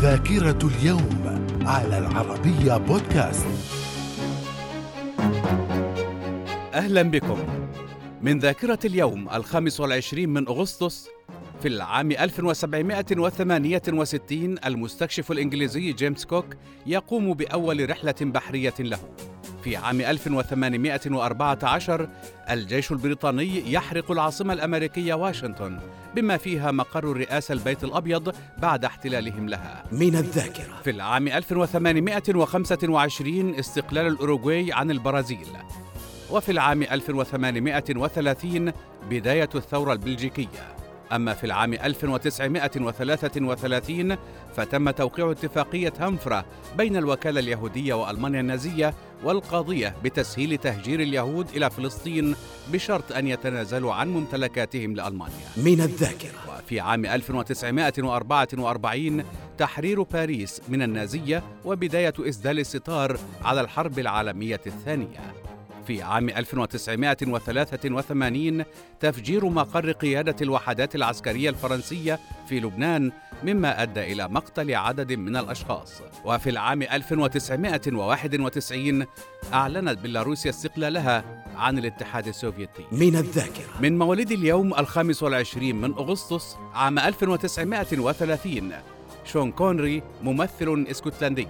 ذاكرة اليوم على العربية بودكاست. أهلا بكم. من ذاكرة اليوم الخامس والعشرين من أغسطس في العام 1768 المستكشف الإنجليزي جيمس كوك يقوم بأول رحلة بحرية له. في عام 1814 الجيش البريطاني يحرق العاصمة الأمريكية واشنطن بما فيها مقر الرئاسة البيت الأبيض بعد احتلالهم لها. من الذاكرة. في العام 1825 استقلال الأوروغواي عن البرازيل. وفي العام 1830 بداية الثورة البلجيكية. أما في العام 1933 فتم توقيع اتفاقية هنفرة بين الوكالة اليهودية وألمانيا النازية والقاضية بتسهيل تهجير اليهود إلى فلسطين بشرط أن يتنازلوا عن ممتلكاتهم لألمانيا. من الذاكرة. وفي عام 1944 تحرير باريس من النازية وبداية إسدال الستار على الحرب العالمية الثانية. في عام 1983 تفجير مقر قيادة الوحدات العسكرية الفرنسية في لبنان مما أدى إلى مقتل عدد من الأشخاص. وفي العام 1991 أعلنت بيلاروسيا استقلالها عن الاتحاد السوفيتي. من الذاكرة. من مواليد اليوم الخامس والعشرين من أغسطس عام 1930 شون كونري ممثل إسكتلندي.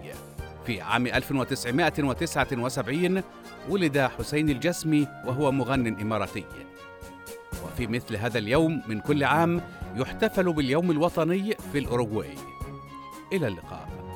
في عام 1979 ولد حسين الجسمي وهو مغن إماراتي. وفي مثل هذا اليوم من كل عام يحتفل باليوم الوطني في الأوروغواي. إلى اللقاء.